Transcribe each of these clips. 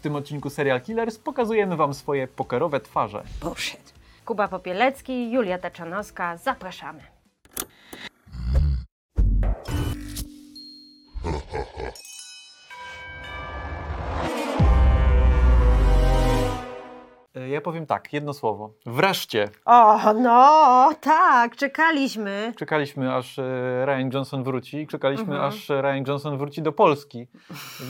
W tym odcinku Serial Killers pokazujemy Wam swoje pokerowe twarze. Bullshit. Kuba Popielecki, Julia Taczanowska, zapraszamy. Ja powiem tak, jedno słowo. Wreszcie O, no, tak, czekaliśmy. czekaliśmy, aż e, Ryan Johnson wróci i czekaliśmy, Mhm. aż Ryan Johnson wróci do Polski,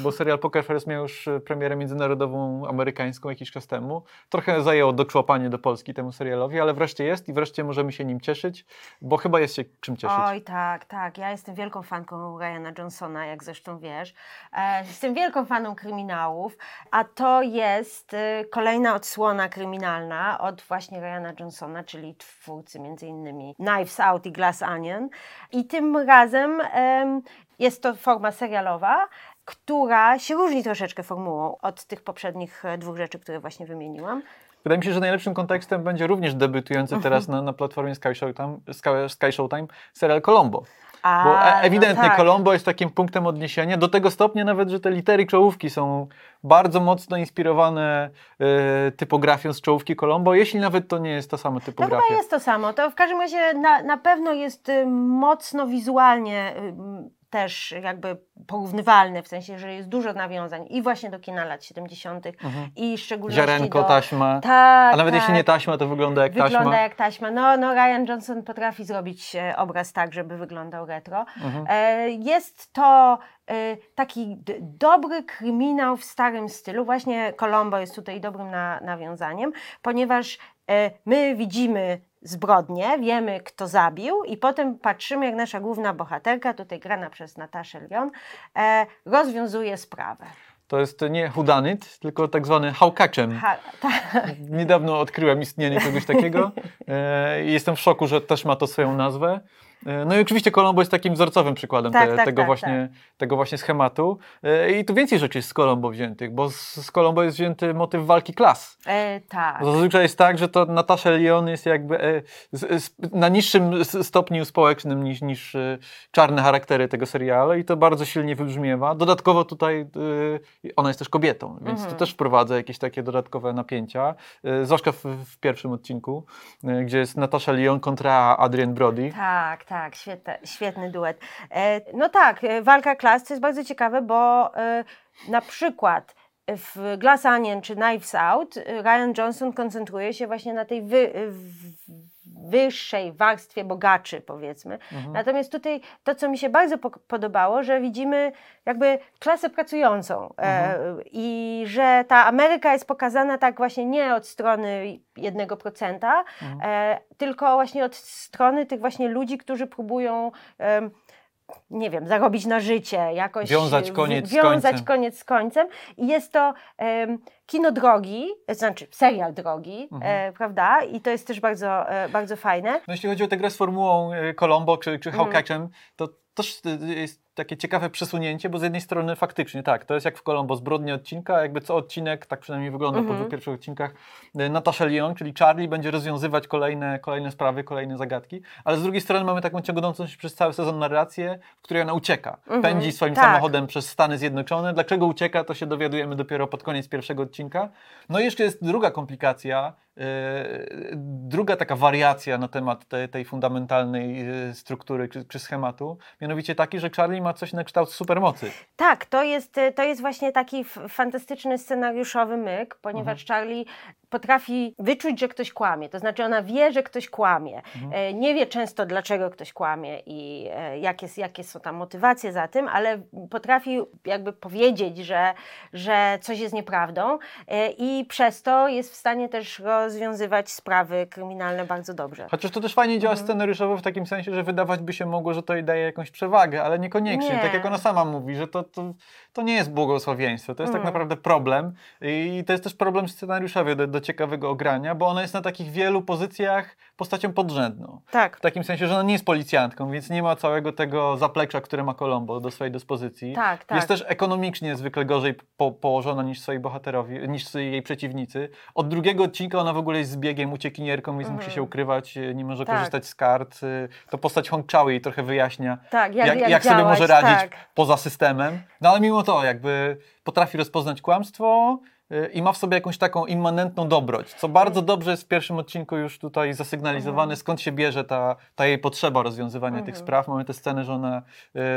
bo serial Poker Face miał już e, premierę międzynarodową, amerykańską jakiś czas temu. Trochę zajęło doczłapanie do Polski temu serialowi, ale wreszcie jest i wreszcie możemy się nim cieszyć, bo chyba jest się czym cieszyć. Oj, tak, tak. Ja jestem wielką fanką Ryana Johnsona, jak zresztą wiesz. E, jestem wielką faną kryminałów, a to jest kolejna odsłona kryminalna od właśnie Ryana Johnsona, czyli twórcy między innymi Knives Out i Glass Onion. I tym razem em, jest to forma serialowa, która się różni troszeczkę formułą od tych poprzednich e, dwóch rzeczy, które właśnie wymieniłam. Wydaje mi się, że najlepszym kontekstem będzie również debiutujący Mhm. teraz na, na platformie Sky Showtime, Sky, Sky Showtime serial Colombo. A, Bo e- no ewidentnie tak. Colombo jest takim punktem odniesienia, do tego stopnia nawet, że te litery czołówki są bardzo mocno inspirowane e, typografią z czołówki Colombo, jeśli nawet to nie jest ta sama To typografia. chyba jest to samo. To w każdym razie na, na pewno jest y, mocno wizualnie y, też jakby porównywalne, w sensie, że jest dużo nawiązań i właśnie do kina lat 70. Mhm. i w szczególności Ziarenko, do... taśma. Tak, A nawet tak. jeśli nie taśma, to wygląda jak Wygląda taśma. jak taśma. No, no Ryan Johnson potrafi zrobić e, obraz tak, żeby wyglądał retro. Mhm. E, Jest to e, taki dobry kryminał w starym stylu. Właśnie Colombo jest tutaj dobrym na, nawiązaniem, ponieważ my widzimy zbrodnię, wiemy kto zabił i potem patrzymy jak nasza główna bohaterka, tutaj grana przez Nataszę Lyon, e, rozwiązuje sprawę. To jest nie whodunit, tylko tak zwany hałkaczem. Ha, ta, Niedawno odkryłem istnienie czegoś takiego e, jestem w szoku, że też ma to swoją nazwę. E, No i oczywiście Colombo jest takim wzorcowym przykładem Tak, te, tak, tego, tak, właśnie, tego właśnie schematu. E, I tu więcej rzeczy jest z Colombo wziętych, bo z, z Colombo jest wzięty motyw walki klas. e, tak. Zazwyczaj jest tak, że to Natasza Lyon jest jakby e, z, z, na niższym stopniu społecznym niż, niż e, czarne charaktery tego serialu i to bardzo silnie wybrzmiewa. Dodatkowo tutaj e, ona jest też kobietą, więc Mhm. to też wprowadza jakieś takie dodatkowe napięcia. E, zwłaszcza w, w pierwszym odcinku, gdzie jest Natasza Lyon kontra Adrian Brody. Tak, tak, świetne, świetny duet. E, no tak, e, walka klas to jest bardzo ciekawe, bo e, na przykład w Glass Onion czy Knives Out Ryan Johnson koncentruje się właśnie na tej wy, wyższej warstwie bogaczy, powiedzmy. Mhm. Natomiast tutaj to, co mi się bardzo po- podobało, że widzimy jakby klasę pracującą e, i że ta Ameryka jest pokazana tak właśnie nie od strony jednego procenta, Mhm. e, tylko właśnie od strony tych właśnie ludzi, którzy próbują em, nie wiem, zarobić na życie, jakoś Wiązać koniec z wiązać końcem. koniec z końcem. I jest to em, kino drogi, to znaczy serial drogi, Mhm. e, prawda? I to jest też bardzo, e, bardzo fajne. No jeśli chodzi o tę grę z formułą e, Colombo czy, czy Mhm. Hawkatchem, to też e, jest takie ciekawe przesunięcie, bo z jednej strony faktycznie tak, to jest jak w Colombo zbrodnia odcinka, jakby co odcinek, tak przynajmniej wygląda po Mhm. dwóch pierwszych odcinkach, e, Natasza Lyon, czyli Charlie będzie rozwiązywać kolejne, kolejne sprawy, kolejne zagadki, ale z drugiej strony mamy taką ciągnącą się przez cały sezon narrację, w której ona ucieka, Mhm. pędzi swoim Tak. samochodem przez Stany Zjednoczone. Dlaczego ucieka, to się dowiadujemy dopiero pod koniec pierwszego odcinka. No i jeszcze jest druga komplikacja, e, druga taka wariacja na temat te, tej fundamentalnej e, struktury czy, czy schematu, mianowicie taki, że Charlie ma coś na kształt supermocy. Tak, to jest, e, to jest właśnie taki fantastyczny scenariuszowy myk, ponieważ Mhm. Charlie potrafi wyczuć, że ktoś kłamie. To znaczy ona wie, że ktoś kłamie. Mhm. E, Nie wie często, dlaczego ktoś kłamie i e, jakie, jakie są tam motywacje za tym, ale potrafi jakby powiedzieć, że, że coś jest nieprawdą e, i przez to jest w stanie też rozwiązywać sprawy kryminalne bardzo dobrze. Chociaż to też fajnie działa Mhm. scenariuszowo w takim sensie, że wydawać by się mogło, że to jej daje jakąś przewagę, ale niekoniecznie. Nie. Tak jak ona sama mówi, że to, to, to nie jest błogosławieństwo, to jest tak Mm. naprawdę problem i to jest też problem scenariuszowy do, do ciekawego ogrania, bo ona jest na takich wielu pozycjach postacią podrzędną. Tak. W takim sensie, że ona nie jest policjantką, więc nie ma całego tego zaplecza, które ma Colombo do swojej dyspozycji. Tak, tak. Jest też ekonomicznie zwykle gorzej po, położona niż swoi bohaterowie, niż jej przeciwnicy. Od drugiego odcinka ona w ogóle jest zbiegiem, uciekinierką, więc Mhm. musi się ukrywać, nie może Tak. korzystać z kart. To postać Hong Chao jej trochę wyjaśnia, Tak, jak, jak, jak, sobie działać, może radzić Tak. poza systemem. No ale mimo to jakby potrafi rozpoznać kłamstwo, i ma w sobie jakąś taką immanentną dobroć, co bardzo dobrze jest w pierwszym odcinku już tutaj zasygnalizowane, skąd się bierze ta, ta jej potrzeba rozwiązywania tych spraw. Mamy tę scenę, że ona y,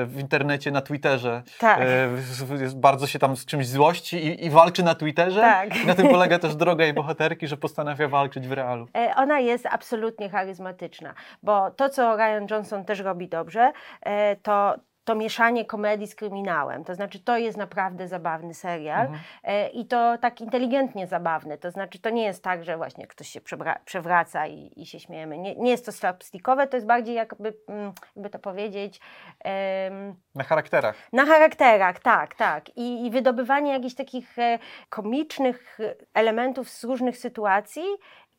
w internecie, na Twitterze Tak. y, bardzo się tam z czymś złości i, i walczy na Twitterze. Tak. I na tym polega też droga jej bohaterki, że postanawia walczyć w realu. E, Ona jest absolutnie charyzmatyczna, bo to, co Ryan Johnson też robi dobrze, e, to to mieszanie komedii z kryminałem. To znaczy, to jest naprawdę zabawny serial e, i to tak inteligentnie zabawny. To znaczy, to nie jest tak, że właśnie ktoś się przewraca i, i się śmiejemy. Nie, nie jest to slapstickowe, to jest bardziej jakby, mm, jakby to powiedzieć, em, Na charakterach. na charakterach, tak, tak. I, i wydobywanie jakichś takich e, komicznych e, elementów z różnych sytuacji,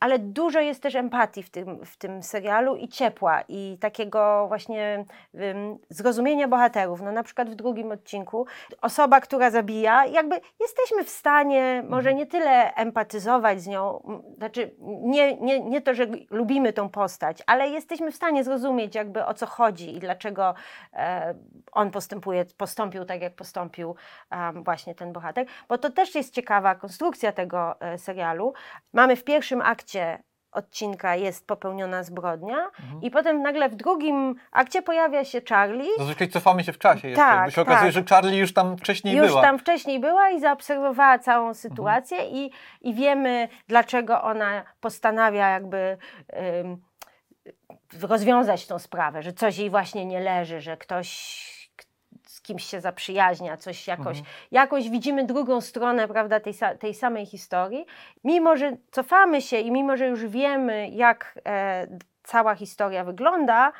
ale dużo jest też empatii w tym, w tym serialu i ciepła, i takiego właśnie ym, zrozumienia bohaterów. No na przykład w drugim odcinku osoba, która zabija, jakby jesteśmy w stanie może nie tyle empatyzować z nią, znaczy nie, nie, nie to, że lubimy tą postać, ale jesteśmy w stanie zrozumieć jakby o co chodzi i dlaczego e, on postępuje, postąpił tak, jak postąpił em, właśnie ten bohater, bo to też jest ciekawa konstrukcja tego e, serialu. Mamy w pierwszym akcie odcinka jest popełniona zbrodnia Mhm. i potem nagle w drugim akcie pojawia się Charlie, Zazwyczaj cofamy się w czasie jeszcze, Tak, bo się okazuje, tak. że Charlie już tam wcześniej już była. tam wcześniej była i zaobserwowała całą sytuację i, i wiemy, dlaczego ona postanawia jakby ym, rozwiązać tą sprawę, że coś jej właśnie nie leży, że ktoś kimś się zaprzyjaźnia, coś jakoś, jakoś widzimy drugą stronę, prawda, tej, tej samej historii. Mimo, że cofamy się i mimo, że już wiemy, jak e, cała historia wygląda,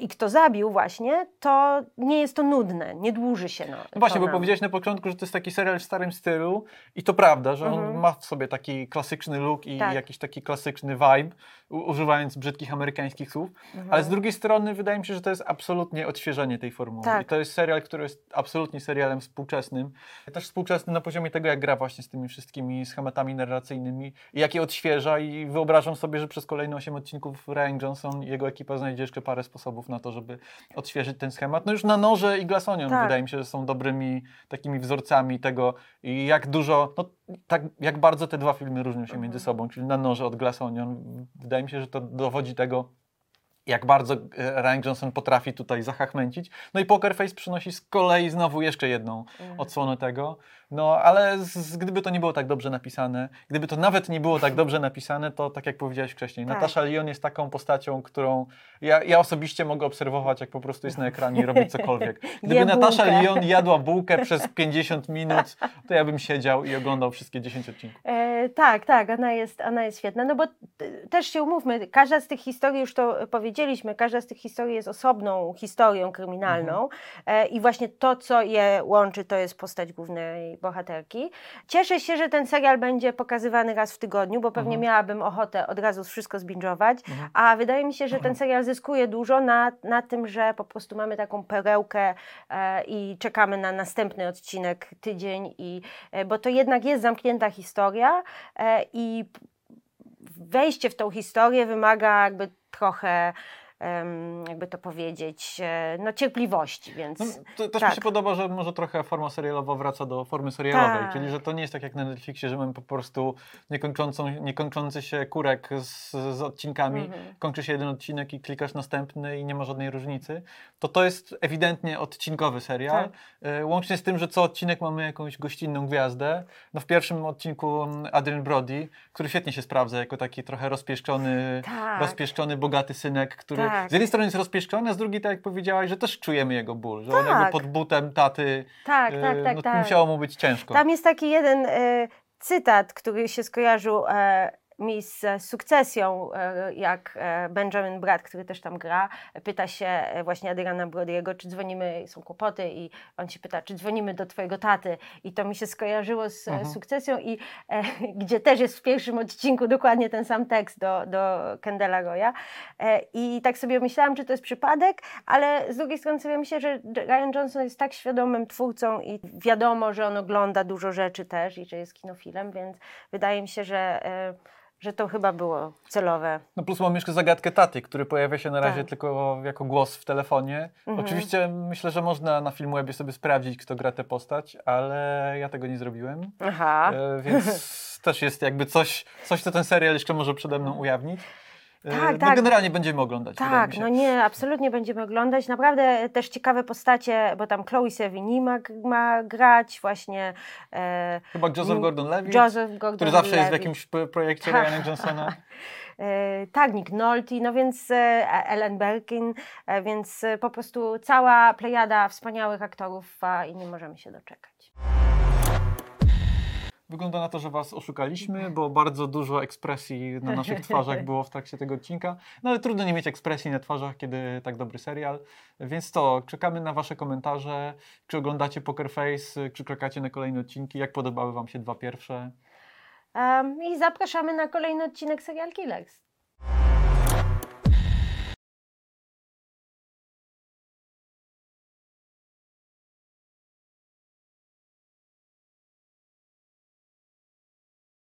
i kto zabił właśnie, to nie jest to nudne, nie dłuży się. No, No właśnie, bo powiedziałeś na początku, że to jest taki serial w starym stylu i to prawda, że on Mhm. ma w sobie taki klasyczny look i Tak. jakiś taki klasyczny vibe, używając brzydkich amerykańskich słów, ale z drugiej strony wydaje mi się, że to jest absolutnie odświeżenie tej formuły. Tak. I to jest serial, który jest absolutnie serialem współczesnym. Też współczesny na poziomie tego, jak gra właśnie z tymi wszystkimi schematami narracyjnymi i jak je odświeża i wyobrażam sobie, że przez kolejne 8 odcinków Ryan Johnson i jego ekipa znajdzie jeszcze parę sposobów na to, żeby odświeżyć ten schemat. No już na Noże i Glasonion Tak. wydaje mi się, że są dobrymi takimi wzorcami tego jak dużo, no tak, jak bardzo te dwa filmy różnią się między sobą, czyli na Noże od Glasonion. Wydaje mi się, że to dowodzi tego, jak bardzo e, Ryan Johnson potrafi tutaj zachachmęcić. No i Poker Face przynosi z kolei znowu jeszcze jedną odsłonę tego. No ale z, gdyby to nie było tak dobrze napisane, gdyby to nawet nie było tak dobrze napisane, to tak jak powiedziałeś wcześniej, Tak. Natasza Lyon jest taką postacią, którą ja, ja osobiście mogę obserwować, jak po prostu jest na ekranie i robi cokolwiek. Gdyby Je Natasza bułkę. Lyon jadła bułkę przez 50 minut, to ja bym siedział i oglądał wszystkie 10 odcinków. E, tak, tak, ona jest, ona jest świetna. No bo też się umówmy, każda z tych historii, już to powiedzieliśmy, każda z tych historii jest osobną historią kryminalną e, i właśnie to, co je łączy, to jest postać głównej bohaterki. Cieszę się, że ten serial będzie pokazywany raz w tygodniu, bo pewnie Mhm. miałabym ochotę od razu wszystko zbingować, Mhm. a wydaje mi się, że ten serial zyskuje dużo na, na tym, że po prostu mamy taką perełkę e, i czekamy na następny odcinek tydzień, i, e, bo to jednak jest zamknięta historia e, i wejście w tą historię wymaga jakby trochę, jakby to powiedzieć, e, no cierpliwości, więc No, to, też tak. mi się podoba, że może trochę forma serialowa wraca do formy serialowej, Tak. czyli że to nie jest tak jak na Netflixie, że mamy po prostu niekończącą, niekończący się kurek z, z odcinkami, Mhm. kończy się jeden odcinek i klikasz następny i nie ma żadnej różnicy, to to jest ewidentnie odcinkowy serial, Tak. e, łącznie z tym, że co odcinek mamy jakąś gościnną gwiazdę. No w pierwszym odcinku mm, Adrian Brody, który świetnie się sprawdza jako taki trochę rozpieszczony, Tak. rozpieszczony, bogaty synek, który Tak. z jednej strony jest rozpieszczony, a z drugiej, tak jak powiedziałaś, że też czujemy jego ból, że on Tak. jakby pod butem taty tak, e, tak, tak, no, tak. musiało mu być ciężko. Tam jest taki jeden e, cytat, który się skojarzył e, mi z sukcesją, e, jak e, Benjamin Bratt, który też tam gra, pyta się e, właśnie Adriana Brody'ego, czy dzwonimy, są kłopoty i on się pyta, czy dzwonimy do twojego taty i to mi się skojarzyło z Mhm. sukcesją i e, gdzie też jest w pierwszym odcinku dokładnie ten sam tekst do, do Kendala Roya e, i tak sobie myślałam, czy to jest przypadek, ale z drugiej strony sobie myślę, że Ryan Johnson jest tak świadomym twórcą i wiadomo, że on ogląda dużo rzeczy też i że jest kinofilem, więc wydaje mi się, że e, że to chyba było celowe. No plus mam jeszcze zagadkę taty, który pojawia się na razie Tak. tylko jako głos w telefonie. Mhm. Oczywiście myślę, że można na Filmwebie sobie sprawdzić, kto gra tę postać, ale ja tego nie zrobiłem. Aha. E, więc też jest jakby coś, coś, co ten serial jeszcze może przede mną ujawnić. E, Tak, no tak. generalnie będziemy oglądać. Tak, no nie, absolutnie będziemy oglądać. Naprawdę też ciekawe postacie, bo tam Chloe Sevigny ma, ma grać, właśnie e, Chyba Joseph Gordon-Levitt, Joseph Gordon który zawsze jest w jakimś projekcie Ryana Johnsona. E, tak, Nick Nolte, no więc e, Ellen Berkin, więc po prostu cała plejada wspaniałych aktorów i nie możemy się doczekać. Wygląda na to, że Was oszukaliśmy, bo bardzo dużo ekspresji na naszych twarzach było w trakcie tego odcinka. No ale trudno nie mieć ekspresji na twarzach, kiedy tak dobry serial. Więc to, czekamy na Wasze komentarze. Czy oglądacie Poker Face, czy czekacie na kolejne odcinki? Jak podobały Wam się dwa pierwsze? Em, I zapraszamy na kolejny odcinek Serial Killers.